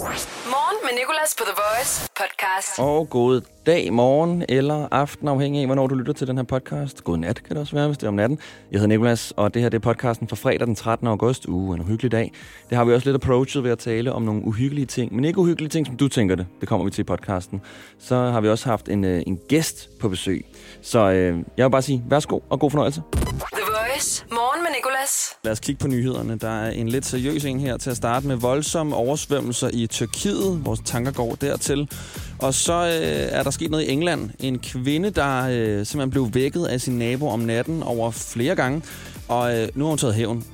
Morgen med Nicolas på The Voice podcast. Og god dag, morgen eller aften, afhængig af, hvornår du lytter til den her podcast. God nat kan det også være, hvis det er om natten. Jeg hedder Nicolas, og det her det er podcasten fra fredag den 13. august. Uh, en uhyggelig dag. Det har vi også lidt approachet ved at tale om nogle uhyggelige ting, men ikke uhyggelige ting, som du tænker det. Det kommer vi til i podcasten. Så har vi også haft en, øh, en gæst på besøg. Så øh, jeg vil bare sige, værsgo og god fornøjelse. The Voice. Morgen med Nicolas. Lad os kigge på nyhederne. Der er en lidt seriøs en her til at starte med voldsomme oversvømmelser i Tyrkiet. Vores tanker går dertil. Og så øh, er der sket noget i England. En kvinde, der øh, simpelthen blev vækket af sin nabo om natten over flere gange. Og øh, nu har hun taget hævn.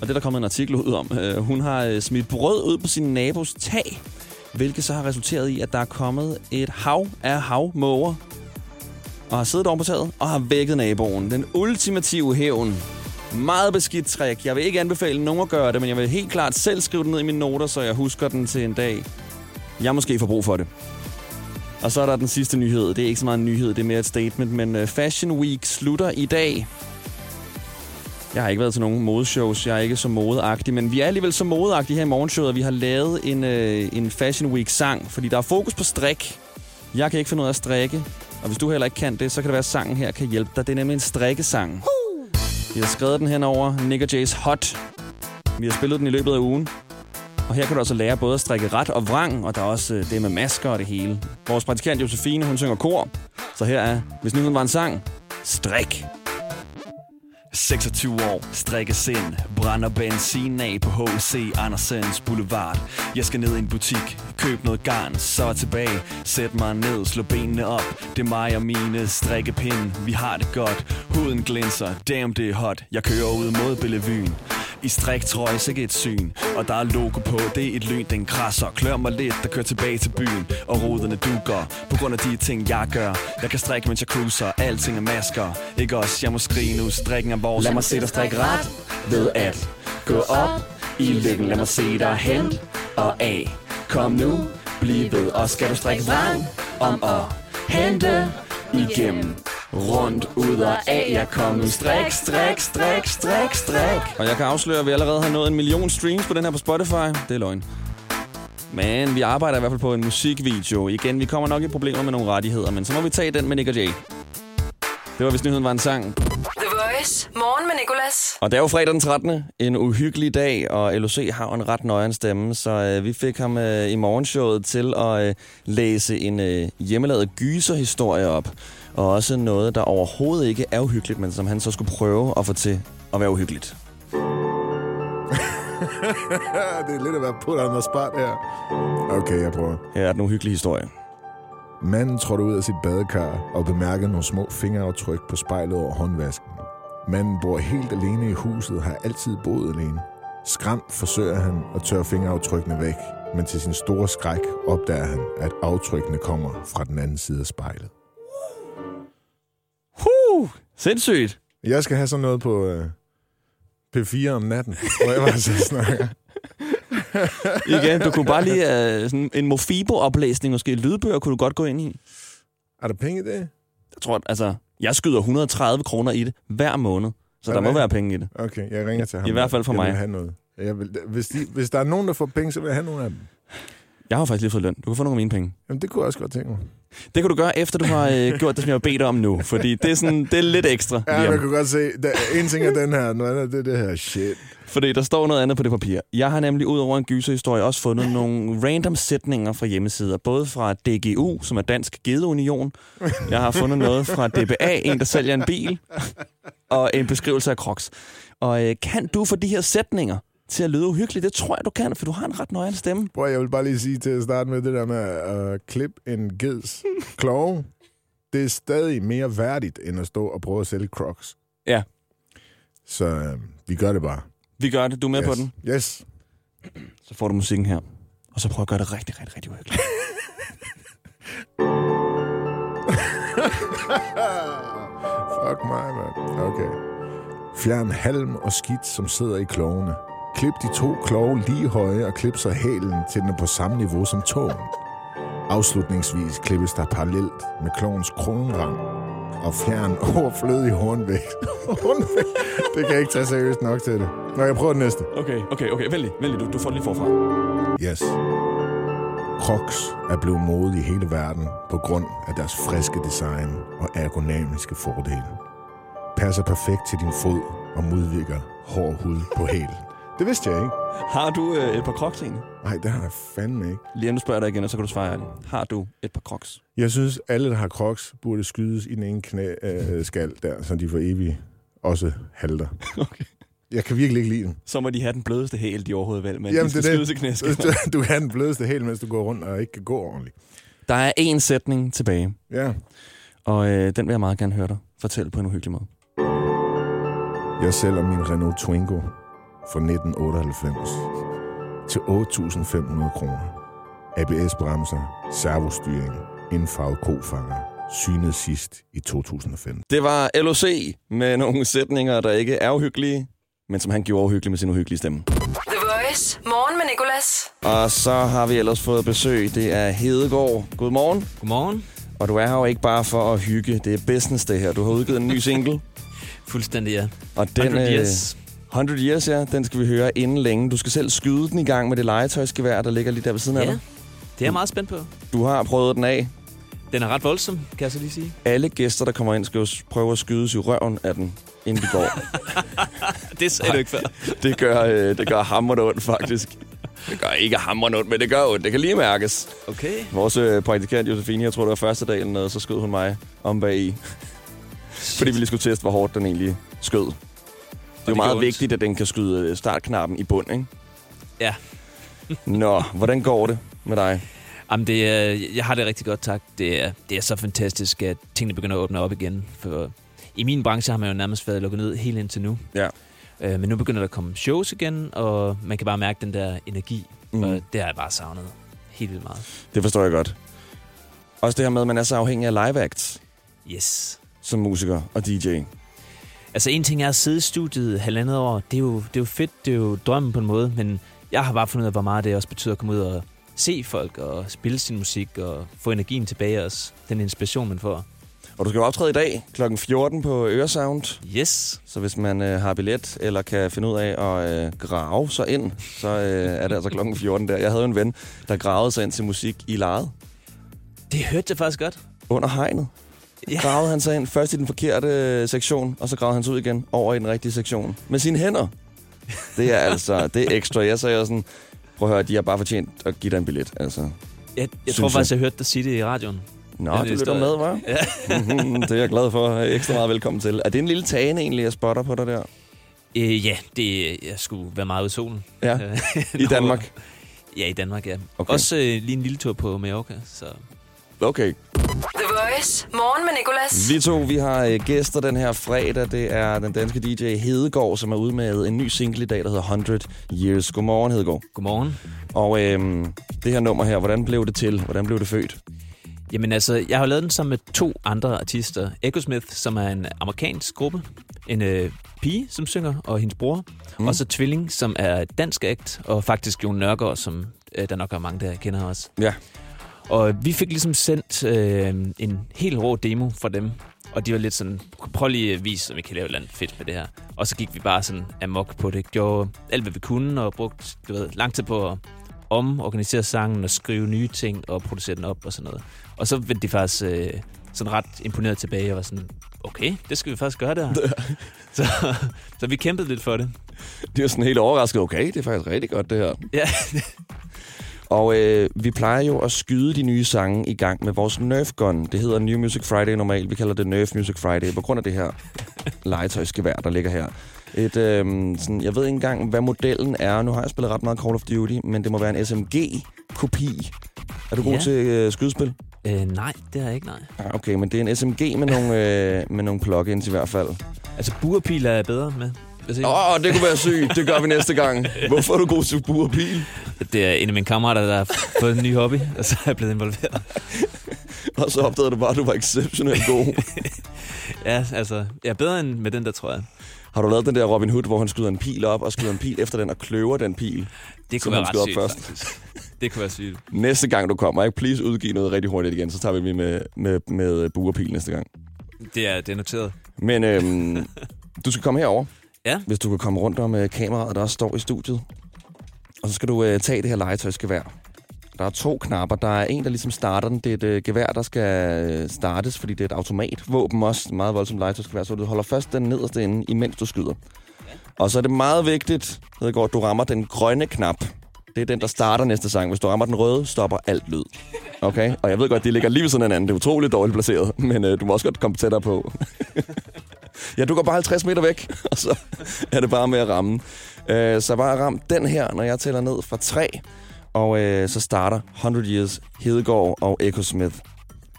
Og det er der kommet en artikel ud om. Øh, hun har øh, smidt brød ud på sin nabos tag. Hvilket så har resulteret i, at der er kommet et hav af havmåger. Og har siddet oven på taget og har vækket naboen. Den ultimative hævn. Meget beskidt trick. Jeg vil ikke anbefale nogen at gøre det, men jeg vil helt klart selv skrive det ned i mine noter, så jeg husker den til en dag. Jeg måske får brug for det. Og så er der den sidste nyhed. Det er ikke så meget en nyhed, det er mere et statement, men øh, Fashion Week slutter i dag. Jeg har ikke været til nogen modeshows, jeg er ikke så modeagtig, men vi er alligevel så modeagtige her i morgenshowet, at vi har lavet en, øh, en Fashion Week-sang, fordi der er fokus på strik. Jeg kan ikke finde ud af at strikke, og hvis du heller ikke kan det, så kan det være, at sangen her kan hjælpe dig. Det er nemlig en strikkesang. Vi har skrevet den hen over Nick og Hot. Vi har spillet den i løbet af ugen. Og her kan du altså lære både at strikke ret og vrang, og der er også øh, det med masker og det hele. Vores praktikant Josefine, hun synger kor. Så her er, hvis nyheden var en sang, strik. 26 år, strikke sind, brænder benzin af på H.C. Andersens Boulevard. Jeg skal ned i en butik, køb noget garn, så er tilbage. Sæt mig ned, slå benene op. Det er mig og mine strikkepinde, vi har det godt. Huden glinser, damn det er hot. Jeg kører ud mod Bellevuen. I striktrøje, sikke et syn. Og der er logo på, det er et lyn, den krasser. Klør mig lidt, der kører tilbage til byen Og ruderne dukker, på grund af de ting, jeg gør. Jeg kan strikke, mens jeg cruiser, alting er masker. Ikke også, jeg må skrige nu, strikken er vores. Lad mig se dig strikke ret, ved at gå op i lykken. Lad mig se dig hen og af. Kom nu, bliv ved, og skal du strikke vrang om at hente igennem rundt ud og af. Jeg kom nu strik, strik, strik, strik, strik. Og jeg kan afsløre, at vi allerede har nået en million streams på den her på Spotify. Det er løgn. Men vi arbejder i hvert fald på en musikvideo. Igen, vi kommer nok i problemer med nogle rettigheder, men så må vi tage den med Nick og Jay. Det var, hvis nyheden var en sang. The Voice. Morgen med Nicolas. Og det er jo fredag den 13. En uhyggelig dag, og LOC har jo en ret nøjeren stemme, så øh, vi fik ham øh, i morgenshowet til at øh, læse en øh, hjemmelavet gyserhistorie op. Og også noget, der overhovedet ikke er uhyggeligt, men som han så skulle prøve at få til at være uhyggeligt. det er lidt at være på on the spot her. Okay, jeg prøver. Her er den uhyggelige historie. Manden trådte ud af sit badekar og bemærkede nogle små fingeraftryk på spejlet over håndvasken. Manden bor helt alene i huset og har altid boet alene. Skræmt forsøger han at tørre fingeraftrykkene væk, men til sin store skræk opdager han, at aftrykkene kommer fra den anden side af spejlet. Huh! Sindssygt! Jeg skal have sådan noget på øh, P4 om natten, hvor jeg bare så snakker. Igen, du kunne bare lige uh, sådan en Mofibo-oplæsning, måske lydbøger, kunne du godt gå ind i. Er der penge i det? Jeg tror, altså, jeg skyder 130 kroner i det hver måned, så Er der må være penge i det. Okay, jeg ringer til ham. I hvert fald for jeg mig. Vil have noget. Jeg vil, hvis, de, hvis der er nogen, der får penge, så vil jeg have nogle af dem. Jeg har faktisk lige fået løn. Du kan få nogle af mine penge. Jamen, det kunne jeg også godt tænke mig. Det kan du gøre, efter du har øh, gjort det, som jeg har bedt om nu. Fordi det er, sådan, det er lidt ekstra. Ja, jeg kunne godt se. Der, en ting er den her, noget andet er det her shit. Fordi der står noget andet på det papir. Jeg har nemlig ud over en gyserhistorie også fundet nogle random sætninger fra hjemmesider. Både fra DGU, som er Dansk Gedeunion. Jeg har fundet noget fra DBA, en der sælger en bil. Og en beskrivelse af Crocs. Og øh, kan du få de her sætninger til at lyde uhyggeligt? Det tror jeg, du kan, for du har en ret nøjere stemme. Prøv, jeg vil bare lige sige til at starte med det der med at uh, klippe en geds kloge. Det er stadig mere værdigt, end at stå og prøve at sælge crocs. Ja. Så uh, vi gør det bare. Vi gør det. Du er med yes. på den. Yes. Så får du musikken her. Og så prøv at gøre det rigtig, rigtig, rigtig uhyggeligt. Fuck mig, mand. Okay. Fjern halm og skidt, som sidder i klovene. Klip de to kloge lige høje og klip så hælen til den er på samme niveau som tåen. Afslutningsvis klippes der parallelt med klovens kronrang og fjern overflødig hornvægt. hornvægt? Det kan jeg ikke tage seriøst nok til det. Nå, jeg prøver det næste. Okay, okay, okay. Vælg lige. Du, du får det lige forfra. Yes. Crocs er blevet mode i hele verden på grund af deres friske design og ergonomiske fordele. Passer perfekt til din fod og modvirker hård hud på hælen. Det vidste jeg ikke. Har du øh, et par crocs egentlig? Nej, det har jeg fandme ikke. Lige nu spørger jeg dig igen, og så kan du svare ærligt. Har du et par crocs? Jeg synes, alle, der har crocs, burde skydes i den ene knæ, øh, skal der, så de for evigt også halter. Okay. Jeg kan virkelig ikke lide dem. Så må de have den blødeste hæl, de overhovedet vel, men Jamen, de skal det er det. skyde til knæskal. Du, kan have den blødeste helt, mens du går rundt og ikke kan gå ordentligt. Der er én sætning tilbage, Ja. og øh, den vil jeg meget gerne høre dig fortælle på en uhyggelig måde. Jeg sælger min Renault Twingo fra 1998 til 8.500 kroner. ABS-bremser, servostyring, indfarvet kofanger, synet sidst i 2015. Det var LOC med nogle sætninger, der ikke er uhyggelige, men som han gjorde uhyggelig med sin uhyggelige stemme. The Voice. Morgen med Nicolas. Og så har vi ellers fået besøg. Det er Hedegaard. Godmorgen. Godmorgen. Og du er her jo ikke bare for at hygge. Det er business, det her. Du har udgivet en ny single. Fuldstændig, ja. Og den, 100 øh, years. 100 Years, ja. Den skal vi høre inden længe. Du skal selv skyde den i gang med det legetøjsgevær, der ligger lige der ved siden af Ja, dig. det er jeg meget spændt på. Du har prøvet den af. Den er ret voldsom, kan jeg så lige sige. Alle gæster, der kommer ind, skal jo prøve at skydes i røven af den, inden de går. Det sagde du ikke før. det gør, øh, det gør hammerende ondt, faktisk. Det gør ikke hammerende ondt, men det gør ondt. Det kan lige mærkes. Okay. Vores øh, praktikant Josefine, jeg tror det var første dag eller noget, så skød hun mig om bag i. Fordi vi lige skulle teste, hvor hårdt den egentlig skød. Det er jo meget ondt. vigtigt, at den kan skyde øh, startknappen i bund, ikke? Ja. Nå, hvordan går det med dig? Jamen, det er, jeg har det rigtig godt, tak. Det er, det er så fantastisk, at tingene begynder at åbne op igen. For i min branche har man jo nærmest været lukket ned helt indtil nu. Ja. Øh, men nu begynder der at komme shows igen, og man kan bare mærke den der energi. Mm. Og det har jeg bare savnet helt vildt meget. Det forstår jeg godt. Også det her med, at man er så afhængig af live acts Yes. som musiker og DJ. Altså en ting er at sidde i studiet halvandet år. Det er, jo, det er jo fedt, det er jo drømmen på en måde, men jeg har bare fundet ud af, hvor meget det også betyder at komme ud og se folk og spille sin musik og få energien tilbage også. Den inspiration, man får. Og du skal jo optræde i dag kl. 14 på Øresound. Yes. Så hvis man øh, har billet, eller kan finde ud af at øh, grave sig ind, så øh, er det altså klokken 14 der. Jeg havde en ven, der gravede sig ind til musik i lejet Det hørte jeg faktisk godt. under hegnet. Ja. Gravede han sig ind først i den forkerte øh, sektion, og så gravede han sig ud igen over i den rigtige sektion. Med sine hænder. Det er altså, det er ekstra. Jeg sagde jo sådan, prøv at høre, de har bare fortjent at give dig en billet. Altså. Jeg, jeg tror faktisk, jeg hørte dig sige det i radioen. Nå, du lytter med, hva'? Ja. det er jeg glad for. Ekstra meget velkommen til. Er det en lille tane egentlig, jeg spotter på dig der? Øh, ja, det, jeg skulle være meget ude i solen. Ja, Øh, i Danmark. Ja, i Danmark, ja. Okay. Også øh, lige en lille tur på Mallorca. Så. Okay. The Voice. Morgen med Nicolas. Vi to, vi har øh, gæster den her fredag. Det er den danske DJ Hedegaard, som er ude med en ny single i dag, der hedder 100 Years. Godmorgen, Hedegaard. Godmorgen. Og øhm, det her nummer her, hvordan blev det til? Hvordan blev det født? Jamen altså, jeg har lavet den sammen med to andre artister. Echo Smith, som er en amerikansk gruppe. En øh, pige, som synger, og hendes bror. Mm. Og så Tvilling, som er dansk akt. Og faktisk Jon Nørgaard, som øh, der nok er mange, der kender også. Ja. Og vi fik ligesom sendt øh, en helt rå demo fra dem. Og de var lidt sådan, prøv lige at vise, om vi kan lave et eller andet fedt med det her. Og så gik vi bare sådan amok på det. Gjorde alt, hvad vi kunne, og brugte du ved, lang tid på at omorganisere sangen og skrive nye ting og producere den op og sådan noget. Og så vendte de faktisk øh, sådan ret imponeret tilbage og var sådan, okay, det skal vi faktisk gøre der. så, så vi kæmpede lidt for det. Det er sådan helt overrasket. Okay, det er faktisk rigtig godt, det her. Ja, Og øh, vi plejer jo at skyde de nye sange i gang med vores Nerf Gun. Det hedder New Music Friday normalt. Vi kalder det Nerf Music Friday på grund af det her legetøjsgevær, der ligger her. Et, øh, sådan, jeg ved ikke engang, hvad modellen er. Nu har jeg spillet ret meget Call of Duty, men det må være en SMG-kopi. Er du god Ja. til øh, skydespil? øh, nej, det har jeg ikke, nej. Ah, okay, men det er en SMG med nogle, øh, med nogle plugins i hvert fald. Altså, burpil er jeg bedre med. Åh, oh, det kunne være sygt. Det gør vi næste gang. Hvorfor er du god til bur pil? Det er en af mine kammerater, der har fået en ny hobby, og så er jeg blevet involveret. Og så opdagede du bare, at du var exceptionelt god. Ja, altså, jeg er bedre end med den der, tror jeg. Har du lavet den der Robin Hood, hvor han skyder en pil op, og skyder en pil efter den, og kløver den pil? Det kunne være ret sygt, først. faktisk. Det kunne være sygt. Næste gang du kommer, ikke? Please udgive noget rigtig hurtigt igen, så tager vi med, med, med bur og pil næste gang. Det er, det er noteret. Men øhm, du skal komme herover, Ja. hvis du kan komme rundt om øh, kameraet, der også står i studiet. Og så skal du øh, tage det her legetøjsgevær. Der er to knapper. Der er en, der ligesom starter den. Det er et øh, gevær, der skal øh, startes, fordi det er et automatvåben også. Meget voldsomt legetøjsgevær. Så du holder først den nederste ende, imens du skyder. Og så er det meget vigtigt, Hedegaard, at du rammer den grønne knap. Det er den, der starter næste sang. Hvis du rammer den røde, stopper alt lyd. Okay? Og jeg ved godt, de ligger lige ved sådan en anden. Det er utroligt dårligt placeret, men øh, du må også godt komme tættere på. ja, du går bare 50 meter væk, og så er det bare med at ramme. Øh, så bare ram den her, når jeg tæller ned fra 3. Og øh, så starter 100 Years Hedegaard og Echo Smith.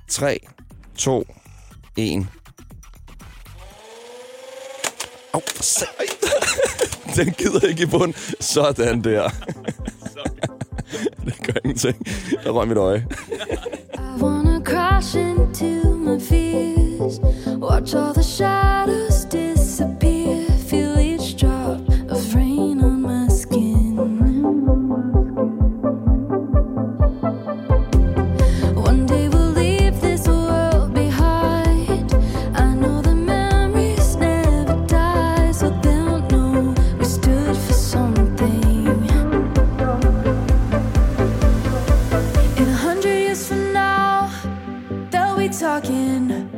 3, 2, 1. Au, for sat. Den gider ikke i bund. Sådan der. det gør ingenting. Der røg mit øje. I wanna crash into my fears. Watch all the shadows disappear. Feel each drop of rain on my skin. One day we'll leave this world behind. I know the memories never die, so they'll know we stood for something. In a hundred years from now, they'll be talking,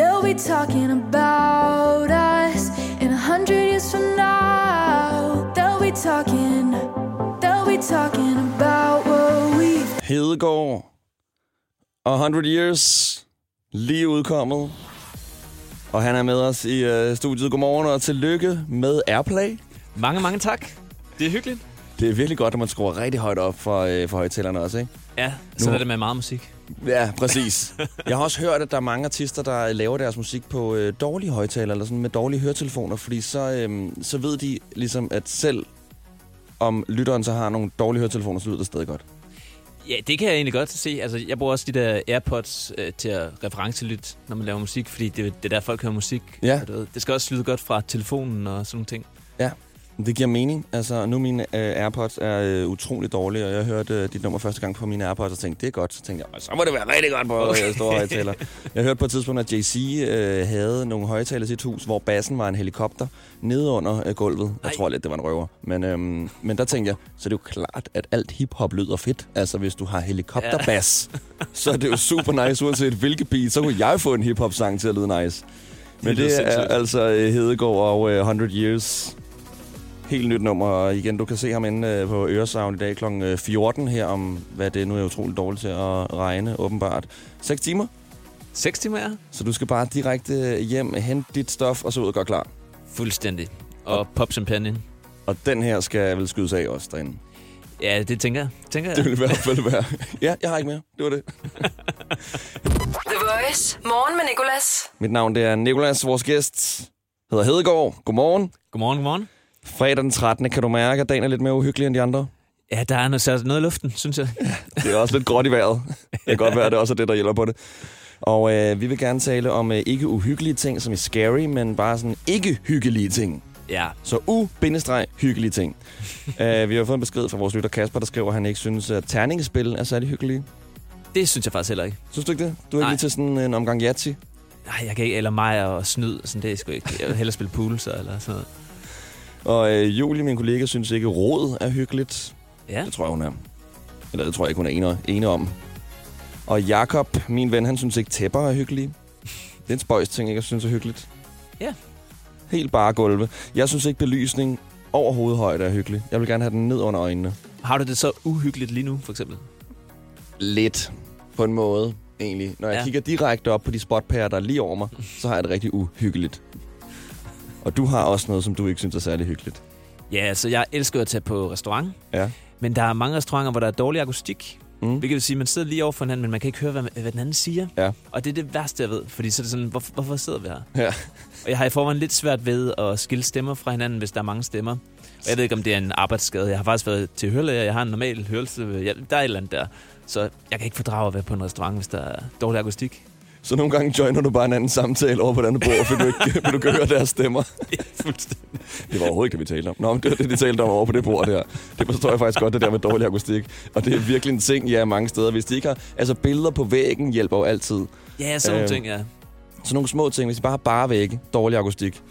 they'll be talking about us. In a hundred years from now, they'll be talking, they'll be talking about what we've Hedegaard og 100 Years lige udkommet. Og han er med os i øh, studiet. Godmorgen og tillykke med Airplay. Mange, mange tak. Det er hyggeligt. Det er virkelig godt, at man skruer rigtig højt op for, øh, for højtalerne også, ikke? Ja, så Nu- er det med meget musik. Ja, præcis. Jeg har også hørt, at der er mange artister, der laver deres musik på øh, dårlige højtalere, eller sådan med dårlige høretelefoner, fordi så, øh, så ved de ligesom, at selv om lytteren så har nogle dårlige høretelefoner, så lyder det stadig godt. Ja, det kan jeg egentlig godt se. Altså, jeg bruger også de der AirPods øh, til at referencelytte, når man laver musik, fordi det, det er der, folk hører musik. Ja. Og ved, Det skal også lyde godt fra telefonen og sådan nogle ting. Det giver mening. Altså, nu mine øh, AirPods er øh, utrolig dårlige, og jeg hørte øh, dit nummer første gang på mine AirPods, og tænkte, det er godt. Så tænkte jeg, "Og så må det være rigtig godt på øh, store højtaler. Jeg hørte på et tidspunkt, at JC øh, havde nogle højtaler i sit hus, hvor bassen var en helikopter nede under øh, gulvet. Jeg Ej. tror lidt, det var en røver. Men, øhm, men der tænkte jeg, så er det jo klart, at alt hiphop lyder fedt. Altså, hvis du har helikopterbas, så er det jo super nice, uanset hvilket beat. Så kunne jeg få en hiphop-sang til at lyde nice. Men Det det er sindssygt. altså øh, Hedegaard og øh, 100 Years helt nyt nummer. Og igen, du kan se ham inde øh, på Øresound i dag kl. 14 her om, hvad det nu er utroligt dårligt til at regne, åbenbart. 6 timer, 6 timer er så du skal bare direkte hjem, hente dit stof og så ud og gøre klar. fuldstændig. Og pop champagne. Og den her skal vel skydes af også derinde. Ja, det tænker jeg. Tænker Det jeg. vil i hvert fald være. Ja, jeg har ikke mere. Det var det. The Voice. Morgen med Nicolas. Mit navn det er Nikolas, vores gæst. Hedder Hedegaard. Godmorgen. Godmorgen, godmorgen. Fredag den 13. Kan du mærke, at dagen er lidt mere uhyggelig end de andre? Ja, der er noget, noget i luften, synes jeg. Det er også lidt gråt i vejret. Det kan godt være, at det også er det, der hjælper på det. Og øh, vi vil gerne tale om øh, ikke uhyggelige ting, som er scary, men bare sådan ikke hyggelige ting. Ja, Så u-hyggelige ting. uh, vi har fået en besked fra vores lytter Kasper, der skriver, at han ikke synes, at terningespil er særlig hyggelige. det synes jeg faktisk heller ikke. Synes du ikke det? Du er ikke lige til sådan en omgang Yahtzee? Nej, jeg kan ikke, eller mig og snyd, sådan det er sgu ikke. Jeg vil hellere spille pool, så, eller sådan noget. Og øh, Julie, min kollega, synes ikke, råd er hyggeligt. Ja, Det tror jeg, hun er. Eller det tror jeg ikke, hun er ene, ene om. Og Jakob, min ven, han synes ikke, tæpper er hyggelige. Det er en spøjs ting, ikke? Jeg synes er hyggeligt. Ja. Helt bare gulve. Jeg synes ikke, belysning over hovedhøjde er hyggelig. Jeg vil gerne have den ned under øjnene. har du det så uhyggeligt lige nu, for eksempel? Lidt. På en måde, egentlig. Når jeg Ja. kigger direkte op på de spotpærer, der er lige over mig, så har jeg det rigtig uhyggeligt. Og du har også noget, som du ikke synes er særlig hyggeligt. Ja, altså jeg elsker at tage på restaurant, Ja. men der er mange restauranter, hvor der er dårlig akustik. Mm. Hvilket vil sige, at man sidder lige over for hinanden, men man kan ikke høre, hvad, hvad den anden siger. Ja. Og det er det værste, jeg ved. Fordi så er det sådan, hvorfor, hvorfor sidder vi her? Ja. Og jeg har i forvejen lidt svært ved at skille stemmer fra hinanden, hvis der er mange stemmer. Og jeg ved ikke, om det er en arbejdsskade. Jeg har faktisk været til hørelæger. Jeg har en normal hørelse. Jeg, der er et eller andet der. Så jeg kan ikke fordrage at være på en restaurant, hvis der er dårlig akustik. Så nogle gange joiner du bare en anden samtale over på et andet bord, for du ikke du kan høre deres stemmer. Fuldstændig. Det var overhovedet ikke det, vi talte om. Nå, men det var det, de talte om over på det bord der. Det forstår jeg faktisk godt, det der med dårlig akustik. Og det er virkelig en ting, ja, mange steder. Hvis de ikke har... Altså, billeder på væggen hjælper jo altid. Ja, sådan nogle Øhm, ting, ja. Så nogle små ting, hvis de bare har bare vægge, dårlig akustik.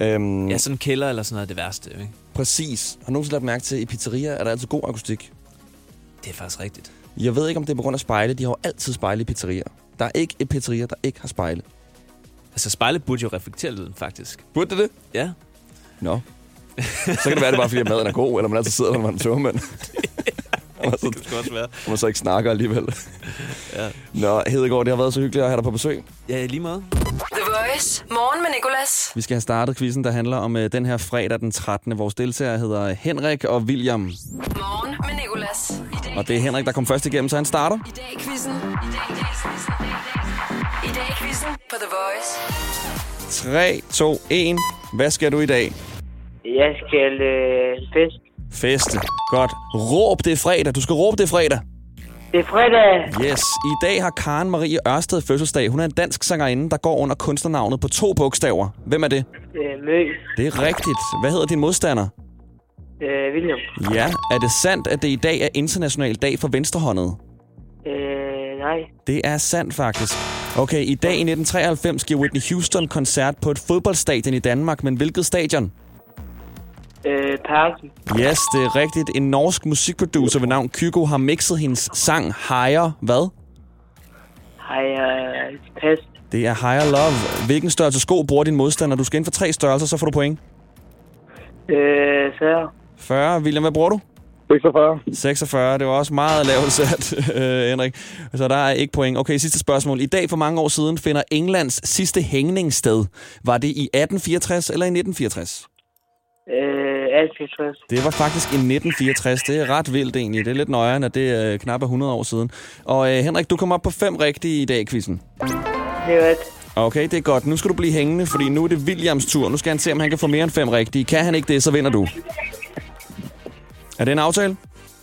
Øhm, Ja, sådan kælder eller sådan noget er det værste. Ikke? Præcis. Har du nogensinde lagt mærke til, at i pizzeria er der altid god akustik? Det er faktisk rigtigt. Jeg ved ikke, om det er på grund af spejle. De har jo altid spejle i pizzerier. Der er ikke et pizzeria, der ikke har spejle. Altså, spejlet burde jo reflektere lyden, faktisk. Burde det det? Ja. Nå. Så kan det være, det er bare fordi, at maden er god, eller man altid sidder, når man er man, så, Det skulle også være. og man så ikke snakker alligevel. Ja. Nå, Hedegaard, det har været så hyggeligt at have dig på besøg. Ja, lige måde. The Voice. Morgen med Nicolas. Vi skal have startet quizzen, der handler om øh, den her fredag den 13. Vores deltagere hedder Henrik og William. Morgen med Nicolas. Og det er Henrik, der kom først igennem, så han starter. I dag i quizzen. I dag, i dag, i dag i quizzen på The Voice. 3, 2, 1. Hvad skal du i dag? Jeg skal øh, fest. Feste. Godt. Råb det er fredag. Du skal råbe det er fredag. Det er fredag. Yes. I dag har Karen Marie Ørsted fødselsdag. Hun er en dansk sangerinde, der går under kunstnernavnet på to bogstaver. Hvem er det? Øh, Mø. Det er rigtigt. Hvad hedder din modstander? Øh, William. Ja. Er det sandt, at det i dag er international dag for venstrehåndet? Øh, nej. Det er sandt, faktisk. Okay, i dag i 1993 giver Whitney Houston koncert på et fodboldstadion i Danmark, men hvilket stadion? Øh, Parken. Yes, det er rigtigt. En norsk musikproducer ved navn Kygo har mixet hendes sang Higher. Hvad? Øh, pas. Det er Higher Love. Hvilken størrelse sko bruger din modstander? Du skal ind for tre størrelser, så får du point. Øh, 40. 40. William, hvad bruger du? 46. 46. Det var også meget lavt sat, øh, Henrik. Så der er ikke point. Okay, sidste spørgsmål. I dag for mange år siden finder Englands sidste hængning sted. Var det i 1864 eller i 1964? Øh, alt 60. Det var faktisk i 1964. Det er ret vildt egentlig. Det er lidt nøjere, at det er øh, knap 100 år siden. Og øh, Henrik, du kom op på fem rigtige i dag quizzen. Det er ret. Okay, det er godt. Nu skal du blive hængende, fordi nu er det Williams tur. Nu skal han se, om han kan få mere end fem rigtige. Kan han ikke det, så vinder du. Er det en aftale?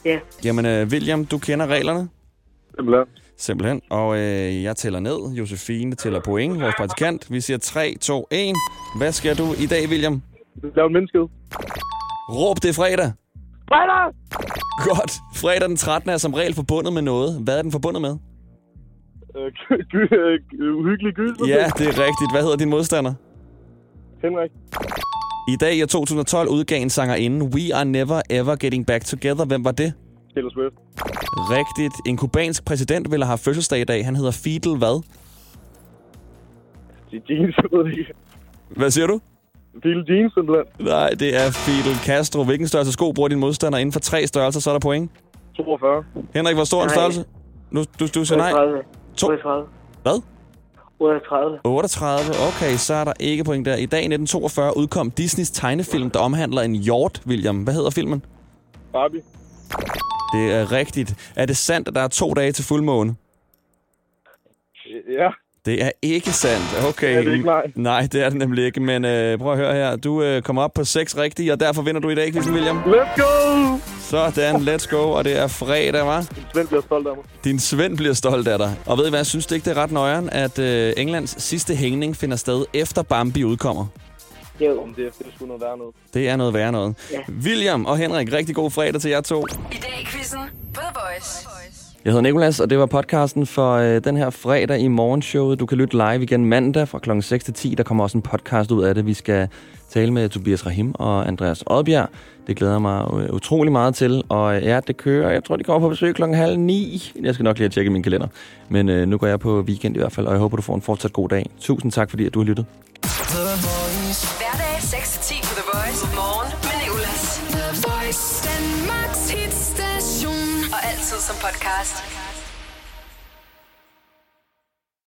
Ja. Jamen, øh, William, du kender reglerne. Simpelthen. Simpelthen. Og øh, jeg tæller ned. Josefine tæller point, vores praktikant. Vi siger 3, 2, 1. Hvad skal du i dag, William? Lav en menneske. Råb det er fredag. Fredag! Godt. Fredag den 13. er som regel forbundet med noget. Hvad er den forbundet med? Uhyggelig gyd. Ja, det er rigtigt. Hvad hedder din modstander? Henrik. I dag i 2012 udgav en sangerinde We Are Never Ever Getting Back Together. Hvem var det? Taylor Swift. Rigtigt. En kubansk præsident ville have fødselsdag i dag. Han hedder Fidel hvad? Det er jeans. Hvad siger du? Fidel jeans, simpelthen. Nej, det er Fidel Castro. Hvilken størrelse sko bruger din modstander? Inden for tre størrelser, så er der point. 42. Henrik, hvor stor er en Nej. størrelse? Nu, du, du siger nej. 38. To. 38. Hvad? 38. 38. Okay, så er der ikke point der. I dag i 1942 udkom Disneys tegnefilm, der omhandler en hjort, William. Hvad hedder filmen? Barbie. Det er rigtigt. Er det sandt, at der er to dage til fuldmåne? Ja. Det er ikke sandt. Okay. Er det ikke nej? Nej, det er det nemlig ikke. Men øh, prøv at høre her. Du øh, kommer op på seks rigtige, og derfor vinder du i dag, William. Let's go! Sådan, let's go. Og det er fredag, var. Svend bliver stolt af mig. Din Svend bliver stolt af dig. Og ved I hvad, synes du ikke, det er ret nøjeren, at øh, Englands sidste hængning finder sted efter Bambi udkommer? Jo. Om det, det skulle noget være noget. Det er noget værre noget. Ja. William og Henrik, rigtig god fredag til jer to. I dag i quizzen på The Voice. Jeg hedder Nikolas, og det var podcasten for øh, den her fredag i morgenshowet. Du kan lytte live igen mandag fra klokken 6 til 10. Der kommer også en podcast ud af det. Vi skal tale med Tobias Rahim og Andreas Oddbjerg. Det glæder jeg mig øh, utrolig meget til. Og øh, ja, det kører. Jeg tror, de kommer på besøg klokken halv ni. Jeg skal nok lige have tjekket min kalender. Men øh, nu går jeg på weekend i hvert fald, og jeg håber, du får en fortsat god dag. Tusind tak, fordi at du har lyttet. Podcast.